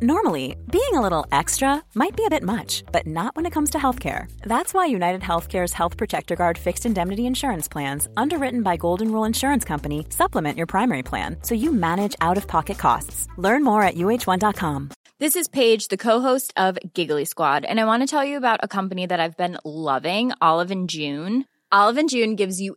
Normally, being a little extra might be a bit much, but not when it comes to healthcare. That's why United Healthcare's Health Protector Guard fixed indemnity insurance plans, underwritten by Golden Rule Insurance Company, supplement your primary plan so you manage out of pocket costs. Learn more at uh1.com. This is Paige, the co-host of Giggly Squad, and I want to tell you about a company that I've been loving, Olive and June. Olive and June gives you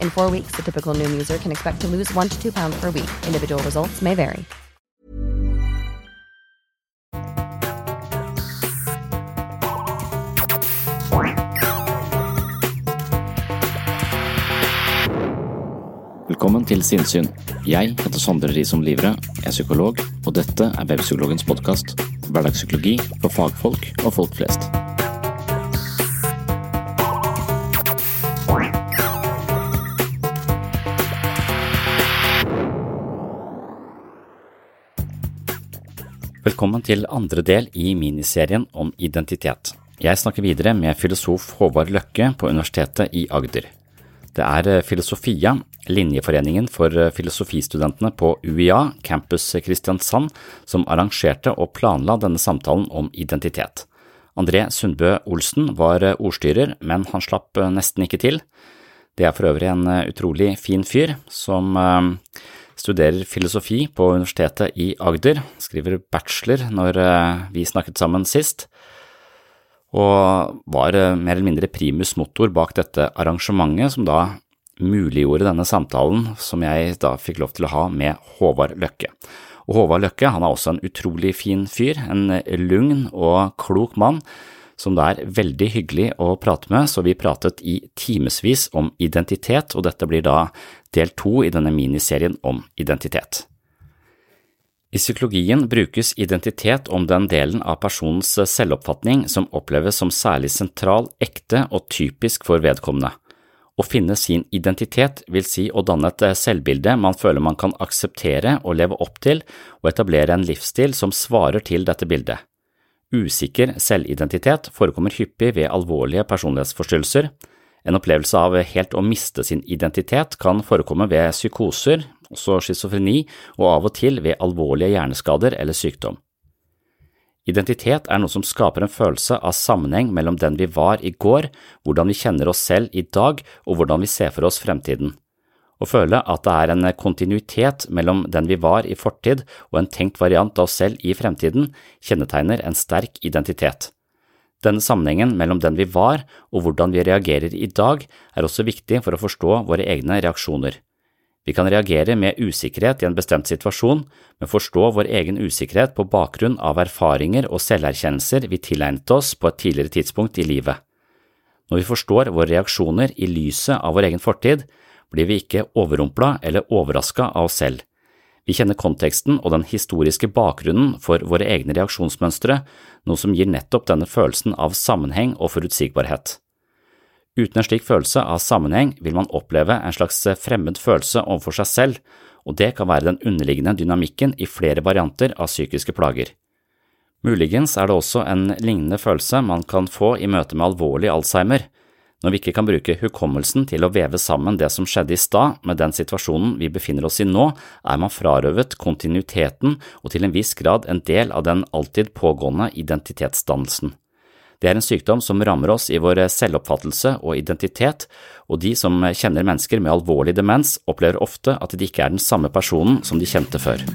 In four weeks, the typical new user can expect to lose one to two pounds per week. Individual results may vary. Velkommen til Sinnsyn. Jeg heter Sondre Risom Livre, er psykolog, og dette er Webpsykologens podkast. Hverdagspsykologi for fagfolk og folk flest. Velkommen til andre del i miniserien om identitet. Jeg snakker videre med filosof Håvard Løkke på Universitetet i Agder. Det er Filosofia, linjeforeningen for filosofistudentene på UiA, campus Kristiansand, som arrangerte og planla denne samtalen om identitet. André Sundbø Olsen var ordstyrer, men han slapp nesten ikke til. Det er for øvrig en utrolig fin fyr, som studerer filosofi på Universitetet i Agder, skriver bachelor når vi snakket sammen sist, og var mer eller mindre primus motor bak dette arrangementet som da muliggjorde denne samtalen som jeg da fikk lov til å ha med Håvard Løkke. Og Håvard Løkke han er også en utrolig fin fyr, en lugn og klok mann som det er veldig hyggelig å prate med, så vi pratet i timevis om identitet, og dette blir da del to i denne miniserien om identitet. I psykologien brukes identitet om den delen av personens selvoppfatning som oppleves som særlig sentral, ekte og typisk for vedkommende. Å finne sin identitet vil si å danne et selvbilde man føler man kan akseptere og leve opp til, og etablere en livsstil som svarer til dette bildet. Usikker selvidentitet forekommer hyppig ved alvorlige personlighetsforstyrrelser. En opplevelse av helt å miste sin identitet kan forekomme ved psykoser, også schizofreni, og av og til ved alvorlige hjerneskader eller sykdom. Identitet er noe som skaper en følelse av sammenheng mellom den vi var i går, hvordan vi kjenner oss selv i dag og hvordan vi ser for oss fremtiden. Å føle at det er en kontinuitet mellom den vi var i fortid og en tenkt variant av oss selv i fremtiden, kjennetegner en sterk identitet. Denne sammenhengen mellom den vi var og hvordan vi reagerer i dag, er også viktig for å forstå våre egne reaksjoner. Vi kan reagere med usikkerhet i en bestemt situasjon, men forstå vår egen usikkerhet på bakgrunn av erfaringer og selverkjennelser vi tilegnet oss på et tidligere tidspunkt i livet. Når vi forstår våre reaksjoner i lyset av vår egen fortid, blir vi ikke overrumpla eller overraska av oss selv. Vi kjenner konteksten og den historiske bakgrunnen for våre egne reaksjonsmønstre, noe som gir nettopp denne følelsen av sammenheng og forutsigbarhet. Uten en slik følelse av sammenheng vil man oppleve en slags fremmed følelse overfor seg selv, og det kan være den underliggende dynamikken i flere varianter av psykiske plager. Muligens er det også en lignende følelse man kan få i møte med alvorlig alzheimer, når vi ikke kan bruke hukommelsen til å veve sammen det som skjedde i stad med den situasjonen vi befinner oss i nå, er man frarøvet kontinuiteten og til en viss grad en del av den alltid pågående identitetsdannelsen. Det er en sykdom som rammer oss i vår selvoppfattelse og identitet, og de som kjenner mennesker med alvorlig demens, opplever ofte at de ikke er den samme personen som de kjente før.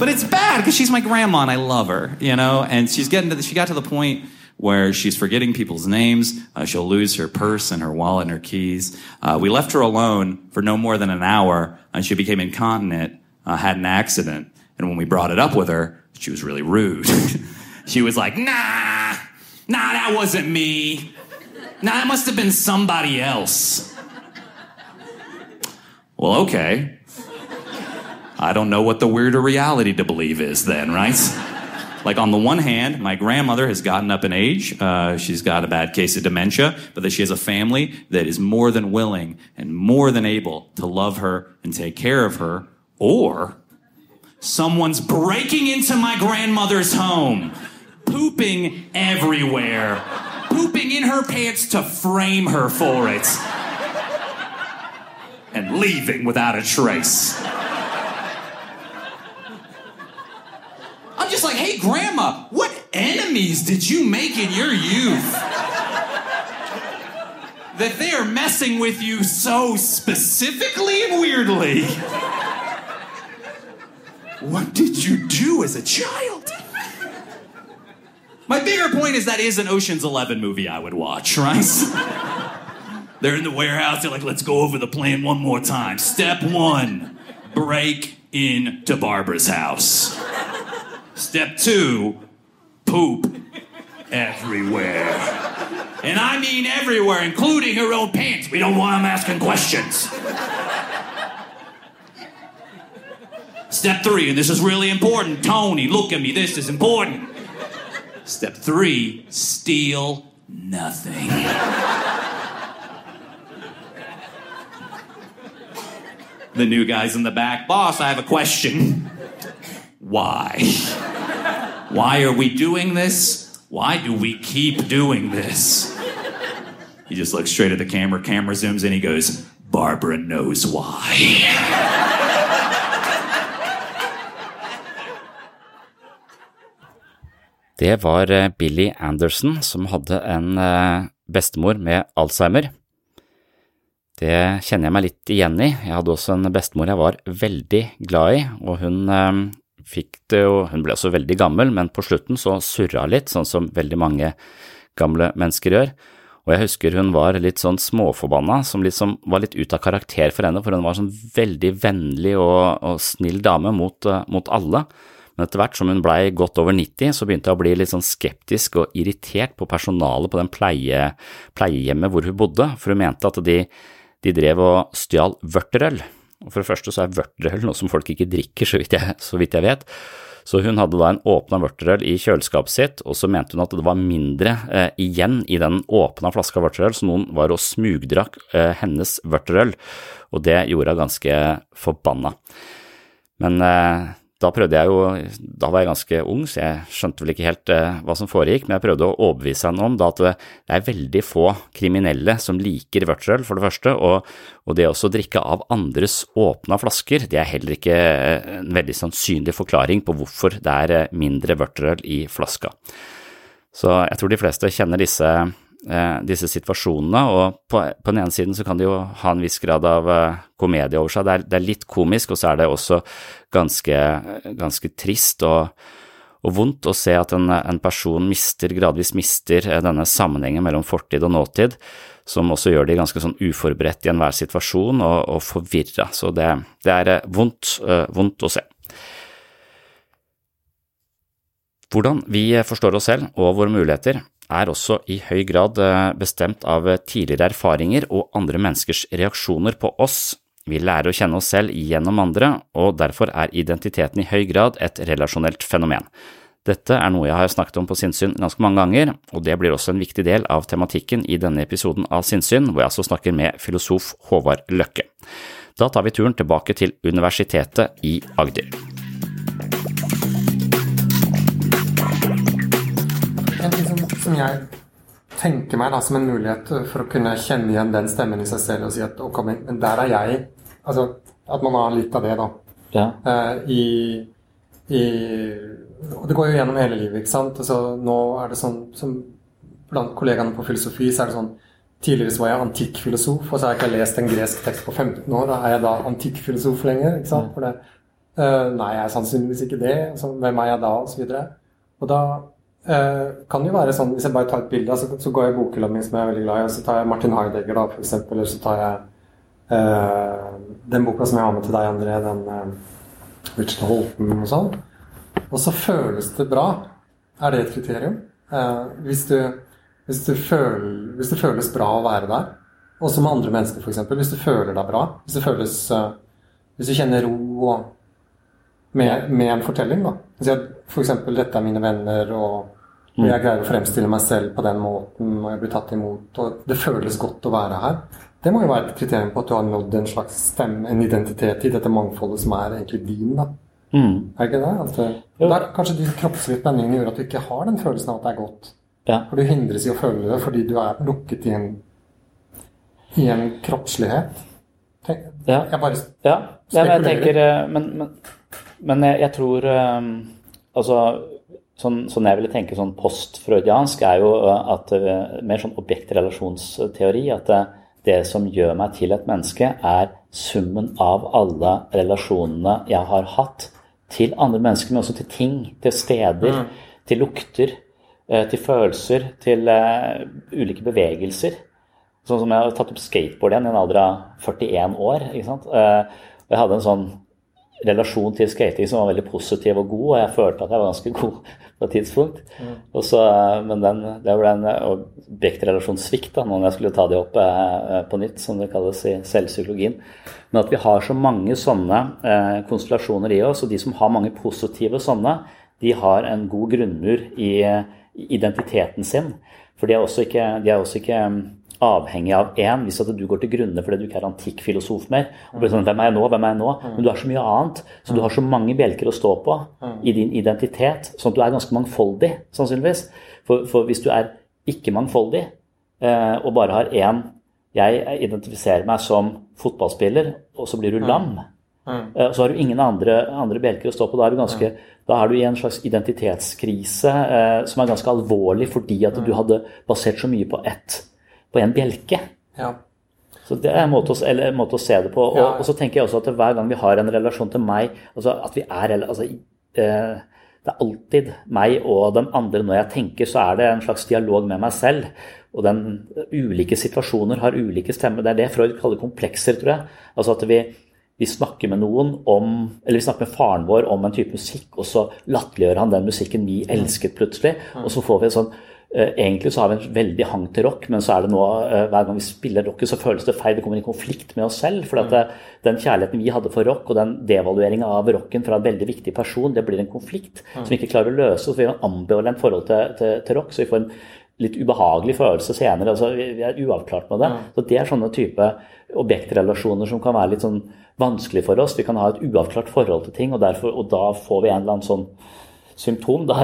But it's bad because she's my grandma and I love her, you know. And she's getting to the, she got to the point where she's forgetting people's names. Uh, she'll lose her purse and her wallet and her keys. Uh, we left her alone for no more than an hour, and she became incontinent, uh, had an accident. And when we brought it up with her, she was really rude. she was like, "Nah, nah, that wasn't me. Nah, that must have been somebody else." Well, okay. I don't know what the weirder reality to believe is then, right? like on the one hand, my grandmother has gotten up in age. Uh, she's got a bad case of dementia, but that she has a family that is more than willing and more than able to love her and take care of her. Or someone's breaking into my grandmother's home, pooping everywhere, pooping in her pants to frame her for it, and leaving without a trace. Just like, hey, Grandma, what enemies did you make in your youth? that they are messing with you so specifically and weirdly. What did you do as a child? My bigger point is that is an Ocean's Eleven movie I would watch, right? They're in the warehouse, they're like, let's go over the plan one more time. Step one break into Barbara's house. Step two, poop everywhere. And I mean everywhere, including her own pants. We don't want them asking questions. Step three, and this is really important. Tony, look at me. This is important. Step three, steal nothing. the new guy's in the back. Boss, I have a question. Why? Why are we doing this? Why do we keep doing this? He just looks straight at the camera. Camera zooms in. He goes, Barbara knows why. Det var eh, Billy Anderson som hadde en eh, bestemor med Alzheimer. Det kjenner jeg meg litt igjen i. Jeg hadde også en bestemor jeg var veldig glad i, og hun eh, fikk det jo Hun ble også veldig gammel, men på slutten så surra litt, sånn som veldig mange gamle mennesker gjør. Og jeg husker hun var litt sånn småforbanna, som liksom var litt ut av karakter for henne, for hun var sånn veldig vennlig og, og snill dame mot, mot alle. Men etter hvert som hun blei godt over 90, så begynte jeg å bli litt sånn skeptisk og irritert på personalet på den pleie, pleiehjemmet hvor hun bodde, for hun mente at de, de drev og stjal vørterøl. Og For det første så er vørterøl noe som folk ikke drikker, så vidt jeg, så vidt jeg vet. Så hun hadde da en åpna vørterøl i kjøleskapet sitt, og så mente hun at det var mindre eh, igjen i den åpna flaska vørterøl, så noen var og smugdrakk eh, hennes vørterøl, og det gjorde henne ganske forbanna. Men eh, da prøvde jeg jo, da var jeg ganske ung, så jeg skjønte vel ikke helt eh, hva som foregikk, men jeg prøvde å overbevise henne om da at det er veldig få kriminelle som liker vørterøl, for det første, og, og det å drikke av andres åpna flasker, det er heller ikke eh, en veldig sannsynlig forklaring på hvorfor det er eh, mindre vørterøl i flaska. Så jeg tror de fleste kjenner disse disse situasjonene, og på, på, den ene siden så kan det jo ha en viss grad av uh, komedie over seg. Det er, det er, litt komisk, og så er det også ganske, ganske trist og, og, vondt å se at en, en, person mister, gradvis mister uh, denne sammenhengen mellom fortid og nåtid, som også gjør de ganske sånn uforberedt i enhver situasjon og, og forvirra. Så det, det er vondt, vondt å se. Hvordan vi forstår oss selv og våre muligheter er også i høy grad eh, bestemt av tidligere erfaringer og andre menneskers reaksjoner på oss. Vi lærer å kjenne oss selv gjennom andre, og derfor er identiteten i høy grad et relasjonelt fenomen. Dette er noe jeg har snakket om på sinnssyn ganske mange ganger, og det blir også en viktig del av tematikken i denne episoden av Sinnssyn, hvor jeg altså snakker med filosof Håvard Løkke. Da tar vi turen tilbake til Universitetet i Agder. Som jeg tenker meg da, som en mulighet for å kunne kjenne igjen den stemmen i seg selv og si at ok, men der er jeg. Altså at man har litt av det, da. Ja. Uh, I i Og det går jo gjennom hele livet, ikke sant. Altså, nå er det sånn som blant kollegaene på filosofi, så er det sånn Tidligere så var jeg antikkfilosof, og så har jeg ikke lest en gresk tekst på 15 år. Da er jeg da antikkfilosof lenger? ikke sant? For det, uh, nei, jeg er sannsynligvis ikke det. Altså, hvem er jeg da? Og så videre. Og da uh, kan jo være sånn, hvis jeg bare tar et bilde, så, så går jeg i bokhylla mi som jeg er veldig glad i, og så tar jeg Martin Heidegger, da, for eksempel, eller så tar jeg uh, den boka som jeg har med til deg, André, den uh, Richard Holton og sånn. Og så føles det bra. Er det et kriterium? hvis du hvis, føler, hvis, det føles bra å være der, også med andre mennesker f.eks. Hvis du føler deg bra, hvis føles uh, Hvis du kjenner ro med, med, en fortelling, da. For eksempel 'Dette er mine venner', og, og jeg greier å fremstille meg selv på den måten, og jeg blir tatt imot, og det føles godt å være her. Det må jo være et kriterium på at du har nådd en slags stemme, en identitet i dette mangfoldet som er egentlig din. da. Mm. Er ikke det? Altså, det, er kanskje de kroppslige spenningene gjør at du ikke har den følelsen av at det er godt. Ja. For du hindres i å føle det fordi du er lukket i en, i en kroppslighet. Tenk, ja. Jeg bare ja. ja men jeg tenker eh, Men, men, men jeg, jeg, tror um, Altså sånn, sånn, jeg ville tenke sånn post-freudiansk, er jo at uh, mer sånn objektrelasjonsteori. At det, det som gjør meg til et menneske, er summen av alle relasjonene jeg har hatt til andre mennesker, men også til ting, til steder, mm. til lukter Eh, til følelser, til ulike bevegelser. Sånn som jeg har tatt opp skateboard igjen i en alder av 41 år. ikke sant? Og jeg hadde en sånn relasjon til skating som var veldig positiv og god, og jeg følte at jeg var ganske god på et tidspunkt. Mm. Så, men den, det ble en objektrelasjonssvikt da, når jeg skulle ta det opp eh, på nytt, som det kalles i selvpsykologien. Men at vi har så mange sånne eh, konstellasjoner i oss, og de som har mange positive sånne, de har en god grunnmur i identiteten sin. For de er også ikke, de er også ikke avhengig av én. Hvis at du går til grunne fordi du ikke er antikkfilosof mer. og blir sånn, Hvem er jeg nå? Hvem er jeg nå? Men du er så mye annet. Så du har så mange bjelker å stå på i din identitet, sånn at du er ganske mangfoldig, sannsynligvis. For, for hvis du er ikke mangfoldig eh, og bare har én Jeg identifiserer meg som fotballspiller, og så blir du lam. Eh, så har du ingen andre, andre bjelker å stå på. Da er du ganske da er du i en slags identitetskrise eh, som er ganske alvorlig fordi at du mm. hadde basert så mye på ett, på en bjelke. Ja. Så Det er en måte, å, en måte å, se det på. Og, ja. og, så tenker jeg også at hver gang vi har en relasjon til meg altså at vi er, altså, eh, Det er alltid meg og den andre. Når jeg tenker, så er det en slags dialog med meg selv. Og den ulike situasjoner har ulike stemmer. Det er det Freud kaller komplekser, tror jeg. Altså at vi vi snakker med noen om, eller vi snakker med faren vår om en type musikk, og så latterliggjør han den musikken vi elsket plutselig. Og så får vi en sånn Egentlig så har vi en veldig hang til rock, men så er det nå, eh, hver gang vi spiller rock, så føles det feil. Vi kommer i konflikt med oss selv. For det, den kjærligheten vi hadde for rock, og den devalueringa av rocken fra en veldig viktig person, det blir en konflikt som vi ikke klarer å løse. Så vi har en ambivalent forhold til, til, til rock. så vi får en litt ubehagelig følelse senere. altså Vi er uavklart med det. Så Det er sånne type objektrelasjoner som kan være litt sånn vanskelig for oss. Vi kan ha et uavklart forhold til ting, og, derfor, og da får vi en eller annen sånn symptom, da,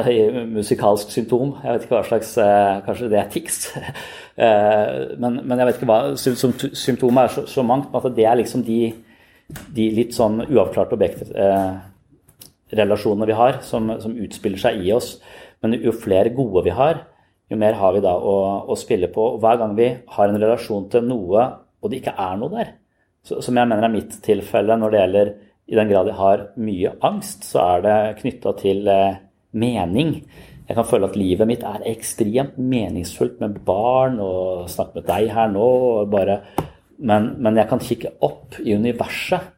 musikalsk symptom. Jeg vet ikke hva slags eh, Kanskje det er tics. Eh, men, men, jeg vet ikke hva Symptomet er så, så mangt, men at det er liksom de, de litt sånn uavklarte objektrelasjonene eh, vi har, som, som, utspiller seg i oss. Men jo flere gode vi har, jo mer har vi da å, å spille på. Og hver gang vi har en relasjon til noe, og det ikke er noe der, som jeg mener er mitt tilfelle når det gjelder I den grad jeg har mye angst, så er det knytta til eh, mening. Jeg kan føle at livet mitt er ekstremt meningsfullt med barn og snakke med deg her nå. Bare, men, men, jeg kan kikke opp i universet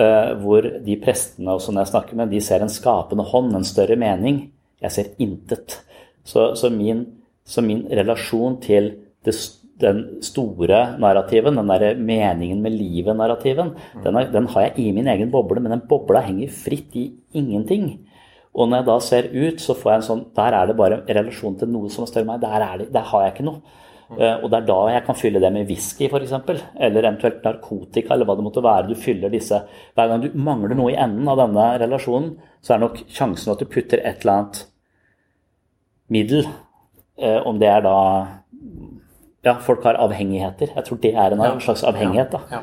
uh, hvor de prestene også når jeg snakker med, de ser en skapende hånd, en større mening. Jeg ser intet. Så, så, min, så min relasjon til det den store narrativen, den der meningen med livet-narrativen, den, den, har jeg i min egen boble, men den bobla henger fritt i ingenting. Og når jeg da ser ut, så får jeg en sånn Der er det bare relasjon til noe som er større enn meg. Der, det, der har jeg ikke noe. Uh, og det er da jeg kan fylle det med whisky, f.eks. Eller eventuelt narkotika, eller hva det måtte være. Du fyller disse Hver gang du mangler noe i enden av denne relasjonen, så er nok sjansen at du putter et eller annet middel, uh, om det er da ja, folk har avhengigheter. Jeg tror det er en slags avhengighet. da.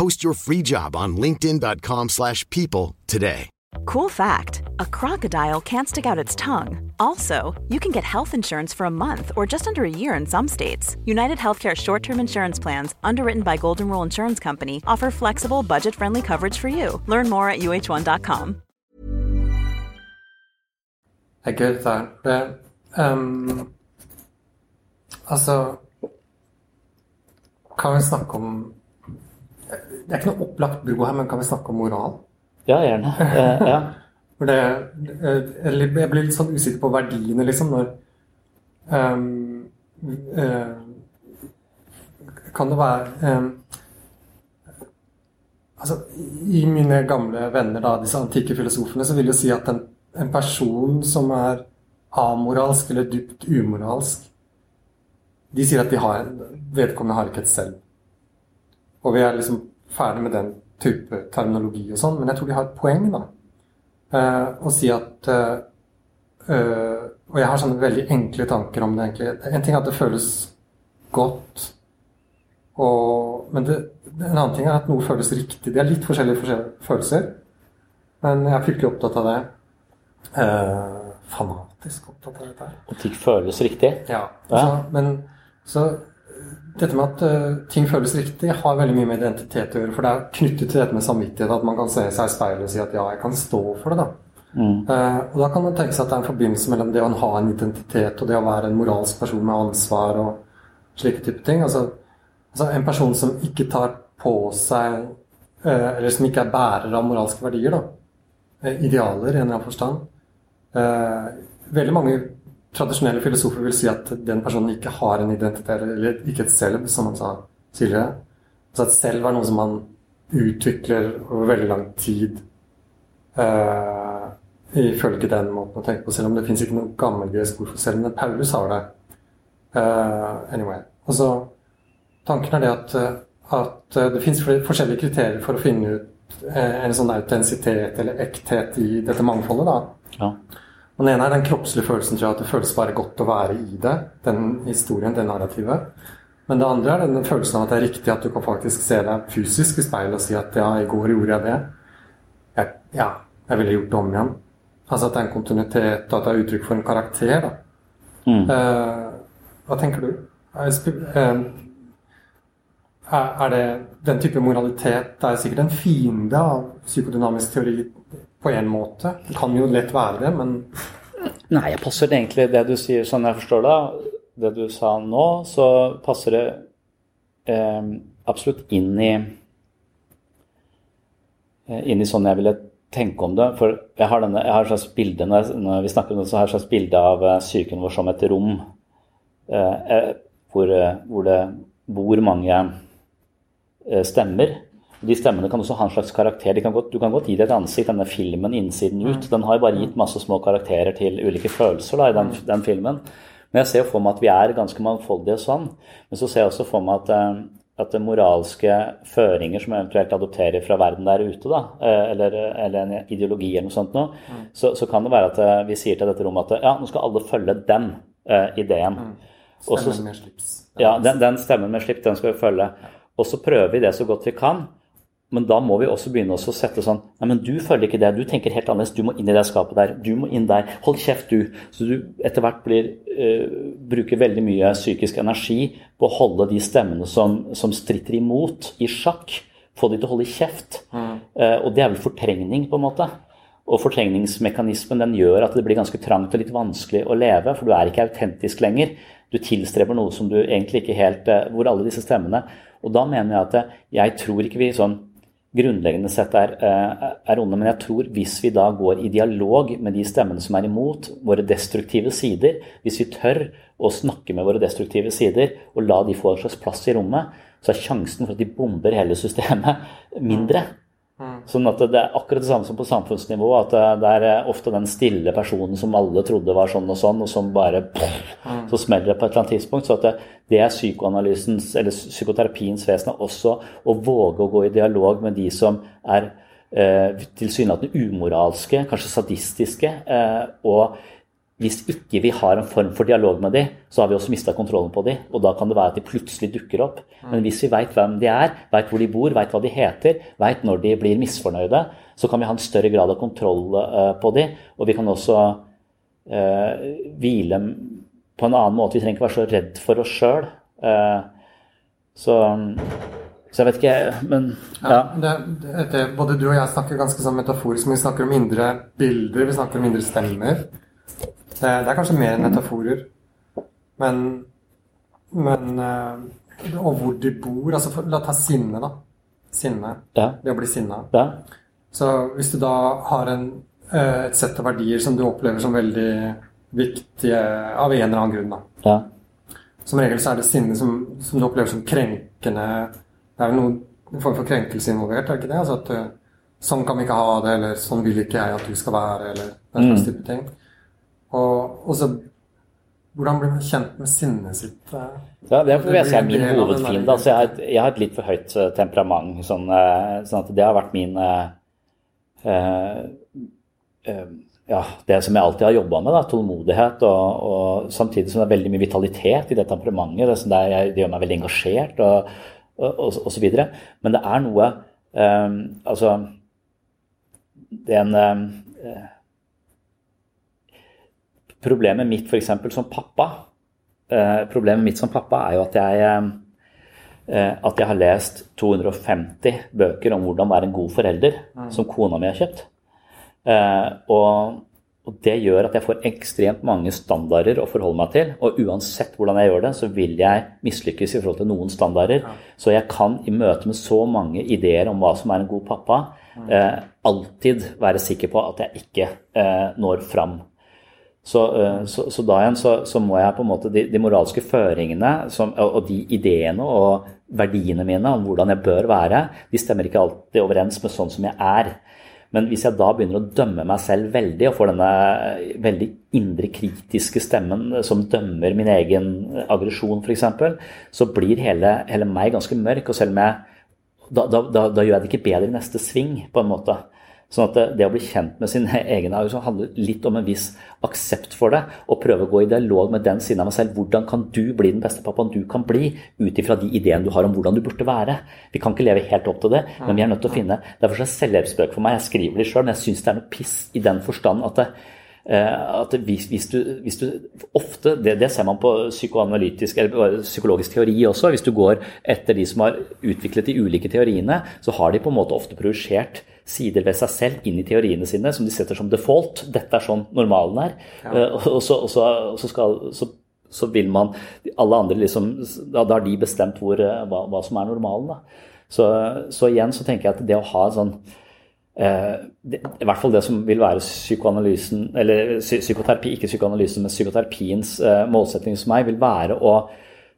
Post your free job on linkedin.com/people slash people today. Cool fact a crocodile can't stick out its tongue. Also, you can get health insurance for a month or just under a year in some states. United Healthcare short term insurance plans, underwritten by Golden Rule Insurance Company, offer flexible, budget friendly coverage for you. Learn more at uh1.com. Det er gøy, dette her. Det ehm, Altså Kan vi snakke om Det er ikke noe opplagt bro her, men kan vi snakke om moral? Ja, gjerne. Eh, ja. Det, eh, jeg blir litt sånn usikker på verdiene, liksom, når um, uh, Kan det være um, Altså, I mine gamle venner, da, disse antikke filosofene, så vil jeg si at en, en person som er amoralsk eller dypt umoralsk De sier at de har, vedkommende har ikke et selv. Og vi er liksom ferdig med den type terminologi og sånn, men jeg tror de har et poeng, da. Eh, å si at eh, eh, Og jeg har sånne veldig enkle tanker om det, egentlig. En ting er at det føles godt, og, men det, en annen ting er at noe føles riktig. Det er litt forskjellige, forskjellige følelser, men jeg er fryktelig opptatt av det. Eh, fanatisk opptatt av dette her. ting føles riktig. Ja, altså, men så dette med at eh, ting føles riktig, har veldig mye med identitet å gjøre. For det er knyttet til dette med samvittighet, at man kan se seg i speilet og si at ja, jeg kan stå for det. da. Eh, og da kan man tenke seg at det er en forbindelse mellom det å ha en identitet og det å være en moralsk person med ansvar og slike type ting. Altså, altså en person som ikke tar på seg eh, Eller som ikke er bærer av moralske verdier, da. Idealer i en eller annen forstand. Veldig mange tradisjonelle filosofer vil si at den personen ikke har en identitet, eller ikke et selv, som han sa tidligere. Så at selv er noe som man utvikler over veldig lang tid. Uh, ifølge den måten å tenke på, selv om det fins ikke noe gammelgresk ord for selv, men Paulus har det. Uh, anyway. Så Tanken er det at, at det fins forskjellige kriterier for å finne ut en sånn autentisitet eller ekthet i dette mangfoldet. da. Ja. Og Den ene er den kroppslige følelsen, tror jeg, at det føles bare godt å være i det. Den historien, det narrativet. Men det andre er den følelsen av at det er riktig at du kan faktisk se deg fysisk i speilet og si at ja, i går gjorde jeg det. Jeg, ja, jeg ville gjort det om igjen. Altså at det er en kontinuitet, og at det er uttrykk for en karakter. da. Eh, hva tenker du? Eh, er det den type moralitet Det er sikkert en fiende av psykodynamisk teori på en måte. Det kan jo lett være det, men Nei, jeg passer det egentlig det du sier, sånn jeg forstår det, det du sa nå, så passer det eh, absolutt inn i eh, inn i sånn jeg ville tenke om det. For jeg har, denne, jeg har et slags bilde når, når vi snakker om det, så har jeg et slags bilde av eh, psyken vår som et rom eh, eh, hvor, hvor det bor mange stemmer. De stemmene kan også ha en slags karakter. De kan godt, du kan godt gi det et ansikt, denne filmen innsiden ut. Den har jo bare gitt masse små karakterer til ulike følelser da, i den, den filmen. Men jeg ser jo for meg at vi er ganske mangfoldige sånn. Men så ser jeg også for meg at, eh, at moralske føringer som eventuelt adopterer fra verden der ute, da, eh, eller, eller en ideologi eller noe sånt noe, så, så kan det være at eh, vi sier til dette rommet at ja, nå skal alle følge den uh, ideen. Så- stemmen med slips. ja, den, den stemmen med slips, den skal vi følge. Og så prøver vi det så godt vi kan. Men da må vi også begynne å sette sånn Nei, men du føler ikke det. Du tenker helt annerledes. Du må inn i det skapet der. Du må inn der. Hold kjeft, du. Så du etter hvert blir uh, Bruker veldig mye psykisk energi på å holde de stemmene som, som stritter imot, i sjakk. Få de til å holde kjeft. Eh, og det er vel fortrengning, på en måte. Og fortrengningsmekanismen den gjør at det blir ganske trangt og litt vanskelig å leve, for du er ikke autentisk lenger. Du tilstreber noe som du egentlig ikke helt Hvor alle disse stemmene Og da mener jeg at jeg tror ikke vi sånn grunnleggende sett er, er onde, men jeg tror hvis vi da går i dialog med de stemmene som er imot våre destruktive sider, hvis vi tør å snakke med våre destruktive sider og la de få en slags plass i rommet, så er sjansen for at de bomber hele systemet mindre. Mm. Sånn at Det er akkurat det samme som på samfunnsnivå. At det er eh, ofte den stille personen som alle trodde var sånn og sånn, og som bare pff, mm. Så smeller det på et eller annet tidspunkt. Så det, det er psykoanalysens, eller psykoterapiens vesen også å våge å gå i dialog med de som er eh, tilsynelatende umoralske, kanskje sadistiske, eh, og hvis ikke vi har en form for dialog med dem, så har vi også mista kontrollen på dem. Og da kan det være at de plutselig dukker opp. Men hvis vi veit hvem de er, veit hvor de bor, veit hva de heter, veit når de blir misfornøyde, så kan vi ha en større grad av kontroll uh, på dem. Og vi kan også uh, hvile på en annen måte. Vi trenger ikke være så redd for oss sjøl. Uh, eh, så, så jeg vet ikke, men ja. ja det, det, det, både du og jeg snakker ganske sånn metaforisk, men vi snakker om indre bilder, vi snakker om indre stemmer. Det, det er kanskje mer metaforer. Men, men eh, Og hvor de bor. altså for, La ta sinne, da. Sinne. Ja. Det å bli sinna. Ja. Så hvis du da har en, eh, et sett av verdier som du opplever som veldig viktige av en eller annen grunn, da. Ja. Som regel så er det sinne som, som, du opplever som krenkende Det er jo noen form for krenkelse involvert, er det ikke det? Altså at eh, sånn kan vi ikke ha det, eller sånn vil ikke jeg at du skal være, eller den slags mm. type ting. Og, og så hvordan blir man kjent med sinnet sitt? Ja, det vil jeg si er min hovedfiende. Altså, jeg, jeg, har et litt for høyt eh, temperament. Sånn, eh, sånn at det har vært min uh, uh, ja, Det som jeg alltid har jobba med. Da, tålmodighet. Og, og, samtidig som det er veldig mye vitalitet i det temperamentet. Det, det, jeg, det gjør meg veldig engasjert og, og, og, så videre. Men det er noe um, Altså Det er en um, Problemet mitt for som pappa eh, Problemet mitt som pappa er jo at jeg, eh, at jeg har lest 250 bøker om hvordan være en god forelder, mm. som kona mi har kjøpt. Eh, og, og, det gjør at jeg får ekstremt mange standarder å forholde meg til. Og uansett hvordan jeg gjør det, så vil jeg mislykkes i forhold til noen standarder. Så jeg kan i møte med så mange ideer om hva som er en god pappa, mm. alltid være sikker på at jeg ikke når fram. Så, eh, så, så, da igjen så, så, må jeg på en måte De, de moralske føringene som, og de ideene og verdiene mine om hvordan jeg bør være, de stemmer ikke alltid overens med sånn som jeg er. Men hvis jeg da begynner å dømme meg selv veldig, og får denne veldig indre kritiske stemmen som dømmer min egen aggresjon f.eks., så blir hele, hele, meg ganske mørk. Og selv om jeg da, da, da, da gjør jeg det ikke bedre i neste sving, på en måte. Sånn at det, å bli kjent med sin egen arv handler litt om en viss aksept for det. Og prøve å gå i dialog med den siden av meg selv. Hvordan kan du bli den beste pappaen du kan bli, ut ifra de ideene du har om hvordan du burde være. Vi kan ikke leve helt opp til det, men vi er nødt til å finne Derfor er selvhjelpsbøker for meg. Jeg skriver det sjøl, men jeg syns det er noe piss i den forstand at det, eh, at hvis, hvis, du, hvis, du, ofte, det, det, ser man på psykoanalytisk eller psykologisk teori også. Hvis du går etter de som har utviklet de ulike teoriene, så har de på en måte ofte projisert sider ved seg selv inn i teoriene sine som de setter som default. Dette er sånn normalen er. Ja. Uh, og, så, og, så, og så, skal, så, så, vil man Alle andre liksom Da, har de bestemt hvor, eh, hva, hva, som er normalen. Da. Så, igjen så tenker jeg at det å ha sånn uh, det, I hvert fall det som vil være psykoanalysen Eller psykoterapi, ikke psykoanalysen, men psykoterapiens uh, målsetting hos meg, vil være å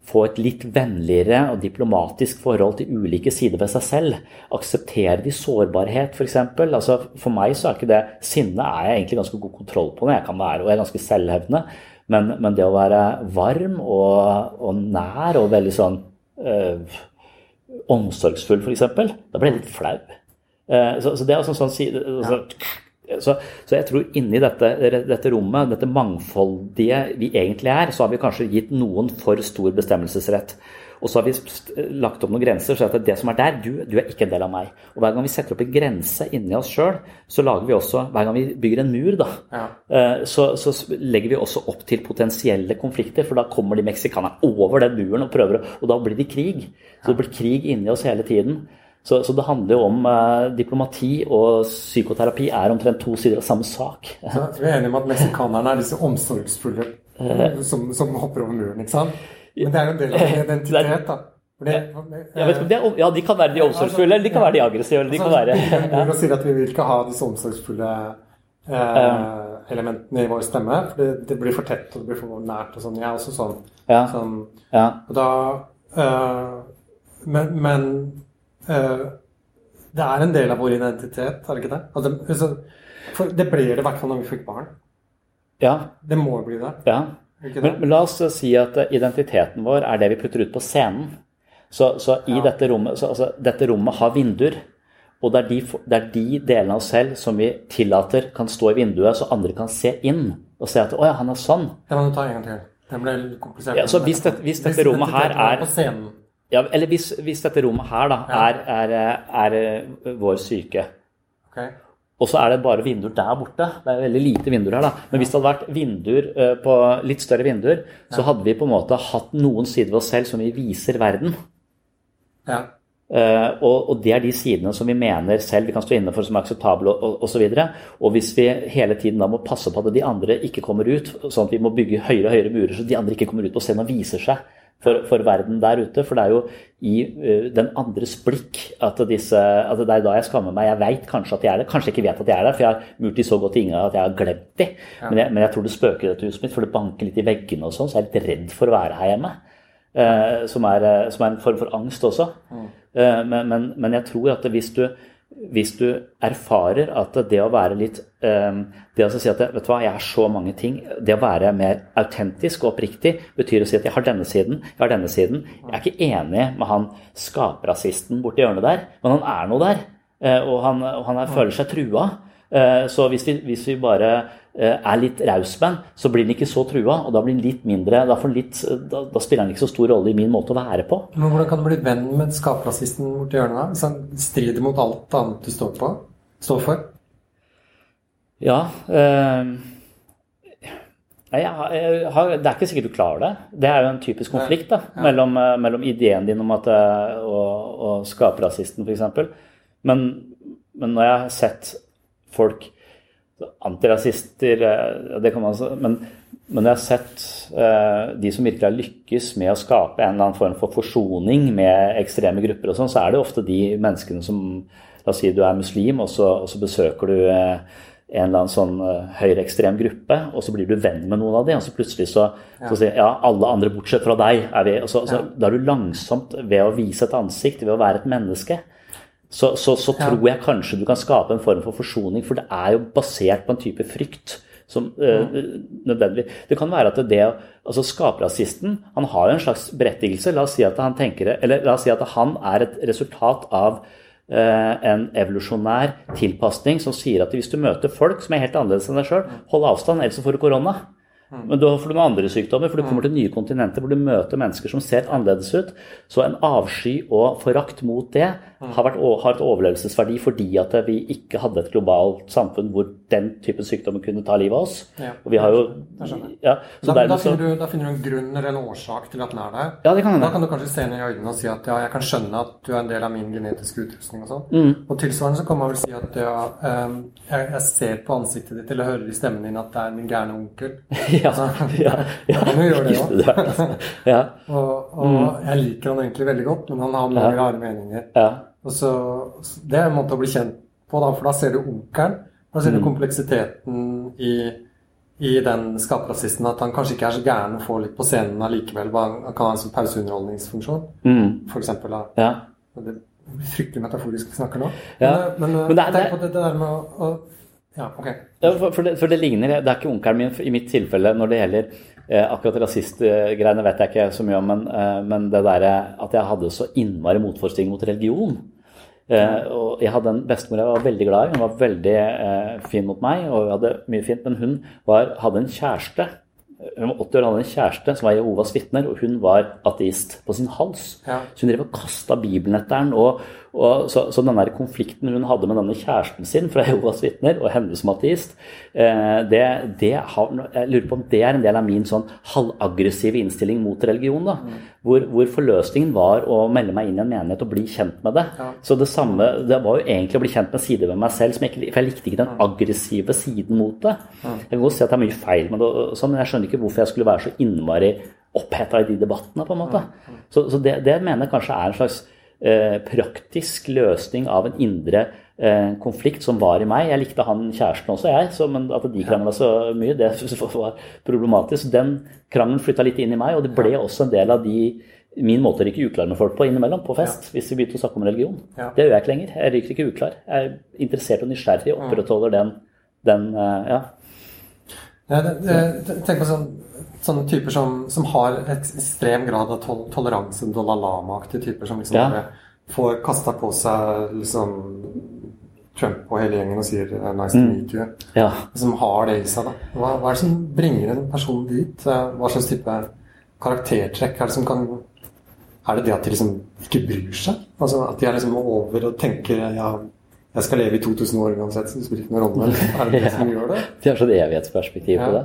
få et litt vennligere og diplomatisk forhold til ulike sider ved seg selv. Akseptere de sårbarhet, f.eks. For, altså, for meg så er ikke det Sinne er jeg egentlig ganske god kontroll på når jeg kan være, og jeg er ganske selvhevdende. Men, men det å være varm og, og nær og veldig sånn øh, omsorgsfull, f.eks., da blir jeg litt flau. Uh, så, så, det er altså sånn, sånn, sånn så, så, jeg tror inni dette, dette, rommet, dette mangfoldige vi egentlig er, så har vi kanskje gitt noen for stor bestemmelsesrett. Og så har vi lagt opp noen grenser. så at det som er der, du, du, er ikke en del av meg. Og hver gang vi setter opp en grense inni oss sjøl, så lager vi også Hver gang vi bygger en mur, da, ja. Eh, så, så, legger vi også opp til potensielle konflikter. For da kommer de meksikanerne over den muren og prøver Og da blir det krig. Så det blir krig inni oss hele tiden. Så, så det handler jo om eh, diplomati og psykoterapi er omtrent to sider av samme sak. Så vi er enige om at meksikanerne er disse omsorgsfulle som, som hopper over muren, ikke sant? Men det er jo en del av identitet, da. Det, ja, vet er, ja, de kan være de omsorgsfulle, eller de kan være de aggressive. eller de kan være... Ja. Vi sier at vi vil ikke ha disse omsorgsfulle eh, elementene i vår stemme, for det, det blir for tett og det blir for nært og sånn. Jeg er også sånn. Ja. sånn og da eh, Men, men eh, det er en del av vår identitet, er det ikke det? Altså, altså, for det ble det i hvert fall når vi fikk barn. ja. Det må bli det. Ja. Det? Men, men la oss eh, si at eh, identiteten vår er det vi putter ut på scenen. Så, så i dette rommet så, altså, Dette rommet har vinduer. Og det er, de, det er de delene av oss selv som vi tillater kan stå i vinduet, så andre kan se inn og se at 'Å ja, han er sånn'. Det må du ta en gang til. Den ble litt komplisert. Ja, så hvis det- hvis dette rommet her er- på scenen. Ja, eller hvis, hvis dette rommet her da er, er, er eh, vår syke, okay. og så er det bare vinduer der borte. Det er veldig lite vinduer her, da. Men hvis det hadde vært vinduer eh, på litt større vinduer, så hadde vi på en måte hatt noen sider ved oss selv som vi viser verden. Ja. Uh, og, og det er de sidene som vi mener selv vi kan stå inne for som er akseptable og, og, og. Og hvis vi hele tiden da må passe på at de andre ikke kommer ut, sånn at vi må bygge høyere og høyere murer så de andre ikke kommer ut på scenen og viser seg for, for verden der ute. For det er jo i eh, den andres blikk at, disse, at det er da jeg skammer meg. Jeg veit kanskje at jeg er der, kanskje jeg ikke vet at jeg er der, for jeg har murt de så godt i Inga at jeg har glemt de. Men, jeg, men jeg tror det spøker i dette huset mitt, for det banker litt i veggene og sånn, så jeg er litt redd for å være her hjemme. Eh, som, er, eh, som er en form for angst også. Eh, men, men, men jeg tror at hvis du, hvis du erfarer at det å være litt eh, Det å si at vet du hva, jeg er så mange ting Det å være mer autentisk og oppriktig betyr å si at jeg har denne siden, jeg har denne siden. Jeg er ikke enig med han skaprasisten borti hjørnet der, men han er noe der. eh, Og han, og han er, føler seg trua. Eh, Så hvis vi, hvis vi bare er litt raus med den, så blir den ikke så trua, og da blir den litt mindre Da, litt, da, da spiller den ikke så stor rolle i min måte å være på. Men hvordan kan du bli venn med skaprasisten borti hjørnet? da? Hvis han strider mot alt annet du står på? Står for? Ja øh, jeg, har- jeg har, Det er ikke sikkert du klarer det. Det er jo en typisk konflikt da, mellom, eh, mellom ideen din om at eh, og, og skaperrasisten, f.eks. Men, men når jeg har sett folk Antirasister eh, det kan man men, men jeg har sett eh, de som virkelig har lykkes med å skape en eller annen form for forsoning med ekstreme grupper, og sånn, så er det ofte de menneskene som La oss si du er muslim, og så, og så besøker du eh, en eller annen sånn uh, høyreekstrem gruppe, og så blir du venn med noen av dem, og så plutselig så, så sier ja, alle andre bortsett fra deg er vi og så, så, Da er du langsomt, ved å vise et ansikt, ved å være et menneske, så, så, så tror jeg kanskje du kan skape en form for forsoning, for det er jo basert på en type frykt. Som, eh, nødvendig. Det kan være at det, altså Skaperrasisten han har jo en slags berettigelse. La oss si at han tenker, eller la oss si at han er et resultat av eh, en evolusjonær tilpasning som sier at hvis du møter folk som er helt annerledes enn deg sjøl, hold avstand, ellers får du korona. Men da får du med andre sykdommer, for du kommer til nye kontinenter hvor du møter mennesker som ser annerledes ut. Så en avsky og forakt mot det har, vært, har et overlevelsesverdi fordi at vi ikke hadde et globalt samfunn hvor den typen sykdommer kunne ta livet av oss. Ja. Og vi har jo ja, så Da, da, finner du, da finner du en grunn eller en årsak til at den er der. Ja, det kan hende. Da kan du kanskje se inn i øynene og si at ja, jeg kan skjønne at du er en del av min genetiske utrustning og sånn. Mm. Og tilsvarende så kan man vel si at ja, ehm, jeg, jeg ser på ansiktet ditt eller hører i stemmen din at det er min gærne onkel. ja, Altså, ja, ja, da kan gjøre det òg. ja, Og, og jeg liker han egentlig veldig godt, men han har mange Ja. rare meninger. ja, Og så, Det er en måte å bli kjent på, da, for da ser du onkelen. Da ser du kompleksiteten i, i den skaperrasisten. At han kanskje ikke er så gæren å få litt på scenen allikevel. Han kan ha en sånn pauseunderholdningsfunksjon, mm, eksempel. Ja. Det er fryktelig metaforisk vi snakker nå. Ja. Men, men, Men det tenk på det, det der med å, å Ja, ok. Ja, for, for, det, for det ligner Det er ikke onkelen min i mitt tilfelle når det gjelder eh, akkurat rasistgreiene, vet jeg ikke så mye om, men, eh, men det derre at jeg hadde så innmari motforestilling mot religion. Eh, og jeg hadde en bestemor jeg var veldig glad i. Hun var veldig eh, fin mot meg, og vi hadde mye fint. Men hun var, hadde en kjæreste. Hun var 80 år hadde en kjæreste som var Jehovas vitner, og hun var ateist på sin hals. Ja. Så hun drev og kasta Bibelen etter den og, Og så, så den der konflikten hun hadde med denne kjæresten sin fra Jehovas vitner, og henne som ateist, eh, det, det har, jeg lurer på om det er en del av min sånn halvaggressive innstilling mot religion. da, mm. hvor, hvor, forløsningen var å melde meg inn i en menighet og bli kjent med det. Ja. Så det samme, det var jo egentlig å bli kjent med sider ved meg selv, som jeg, for jeg likte ikke den aggressive siden mot det. Jeg kan godt si at det er mye feil med det, sånn, men jeg skjønner ikke hvorfor jeg skulle være så innmari oppheta i de debattene. på en måte. Så, så det, det mener jeg kanskje er en slags praktisk løsning av en indre eh, konflikt som var i meg. Jeg likte han kjæresten også, jeg, så, men at de krangla så mye, det var problematisk. Den krangelen flytta litt inn i meg, og det ble også en del av de min måte å ryke uklar med folk på innimellom, på fest, ja. hvis vi begynte å snakke om religion. Ja. Det gjør jeg ikke lenger. Jeg ryker ikke uklar. Jeg er interessert og nysgjerrig og opprettholder den, den ja. ja. det, det, tenk på sånn, sånne typer som, som har ekstrem grad av tol toleranse, Dalai Lama-aktige typer som liksom ja. får kasta på seg liksom Trump og hele gjengen og sier 'nice to mm. meet you'. Ja. Som har det i seg. da. Hva, hva, er det som bringer en person dit? Hva slags type karaktertrekk er det som kan Er det det at de liksom ikke bryr seg? Altså At de er liksom over og tenker ja, jeg skal leve i 2000 år uansett, så det spiller ikke noen rolle. Er det det som gjør det? De har sånn evighetsperspektiv på det.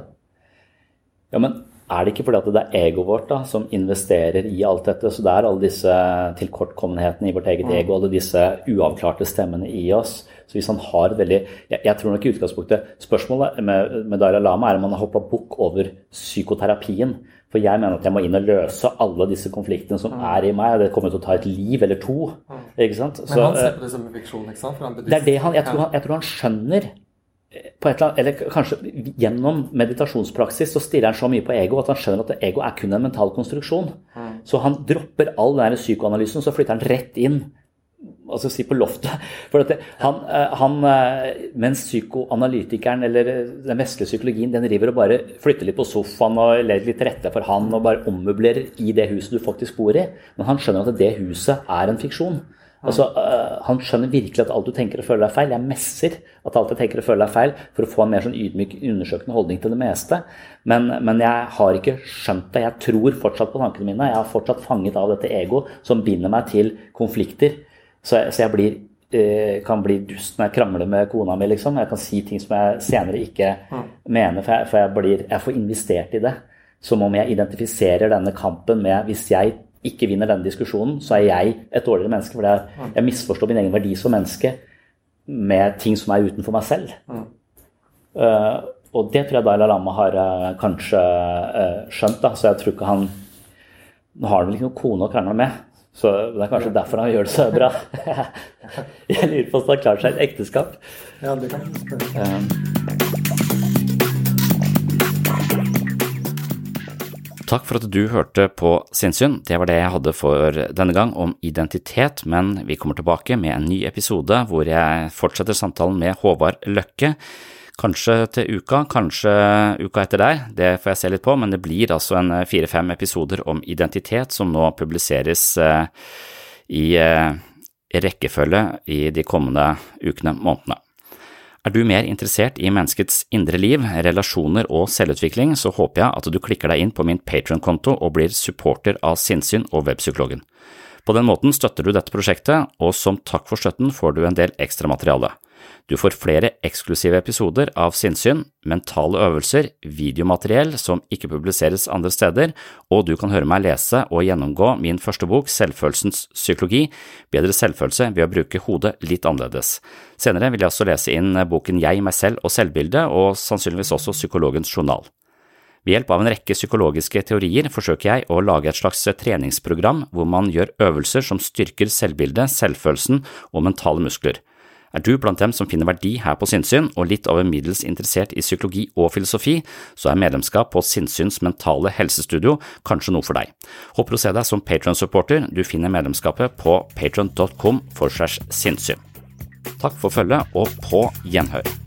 Ja, men er det ikke fordi at det er egoet vårt da, som investerer i alt dette? Så det er alle disse tilkortkommenhetene i vårt eget ego, alle disse uavklarte stemmene i oss. Så hvis han har veldig Jeg, jeg tror nok i utgangspunktet Spørsmålet med, med Dalai Lama er om han har hoppa bukk over psykoterapien. For jeg mener at jeg må inn og løse alle disse konfliktene som mm. er i meg. Det kommer til å ta et liv eller to. Mm. ikke sant? Så, Men han ser på det som en fiksjon, ikke sant? det er det han, jeg tror han, jeg tror han skjønner på et eller, annet, eller kanskje gjennom meditasjonspraksis så stirrer han så mye på ego at han skjønner at ego er kun en mental konstruksjon. Mm. Så han dropper all den psykoanalysen, så flytter han rett inn altså si, på loftet. For det, han, eh, han, eh, mens psykoanalytikeren eller eh, den vestlige psykologien den river og bare flytter litt på sofaen og legger litt til rette for han og bare ommøblerer i det huset du faktisk bor i. Men han skjønner at det huset er en fiksjon. Altså, han skjønner virkelig at alt du tenker og føler er feil. Jeg messer at alt jeg tenker og føler er feil, for å få en mer sånn ydmyk, undersøkende holdning til det meste. Men, men, jeg har ikke skjønt det. Jeg tror fortsatt på tankene mine. Jeg har fortsatt fanget av dette ego som binder meg til konflikter så jeg, så jeg blir, uh, kan bli dust når jeg krangler med kona mi, liksom. Jeg kan si ting som jeg senere ikke mm. mener, for, jeg, for jeg, blir, jeg får investert i det. Som om jeg identifiserer denne kampen med Hvis jeg ikke vinner denne diskusjonen, så er jeg et dårligere menneske. For jeg, mm. jeg misforstår min egen verdi som menneske med ting som er utenfor meg selv. Mm. Uh, og det tror jeg Dalai Lama har uh, kanskje uh, skjønt. da, Så jeg tror ikke han Nå har han vel ikke noen kone å krangle med, så det er kanskje derfor han gjør det så bra. Jeg lurer på om han har klart seg et ekteskap. Ja, det kan um. Takk for at du hørte på Sinnsyn. Det var det jeg hadde for denne gang om identitet, men vi kommer tilbake med en ny episode hvor jeg fortsetter samtalen med Håvard Løkke. Kanskje til uka, kanskje uka etter der, det får jeg se litt på, men det blir altså en eh, fire-fem episoder om identitet som nå publiseres eh, i eh, rekkefølge i de kommende ukene, månedene. Er du mer interessert i menneskets indre liv, relasjoner og selvutvikling, så håper jeg at du klikker deg inn på min Patron-konto og blir supporter av Sinnsyn og Webpsykologen. På den måten støtter du dette prosjektet, og som takk for støtten får du en del ekstra materiale. Du får flere eksklusive episoder av Sinnsyn, mentale øvelser, videomateriell som ikke publiseres andre steder, og du kan høre meg lese og gjennomgå min første bok, Selvfølelsens psykologi, bedre selvfølelse ved å bruke hodet litt annerledes. Senere vil jeg også lese inn boken Jeg, meg selv og selvbildet, og sannsynligvis også Psykologens journal. Ved hjelp av en rekke psykologiske teorier forsøker jeg å lage et slags treningsprogram hvor man gjør øvelser som styrker selvbildet, selvfølelsen og mentale muskler. Er du blant dem som finner verdi her på sinnssyn, og litt over middels interessert i psykologi og filosofi, så er medlemskap på Sinnsyns mentale helsestudio kanskje noe for deg. Håper å se deg som Patron-supporter, du finner medlemskapet på patron.com for sinnssyn. Takk for følget og på gjenhør.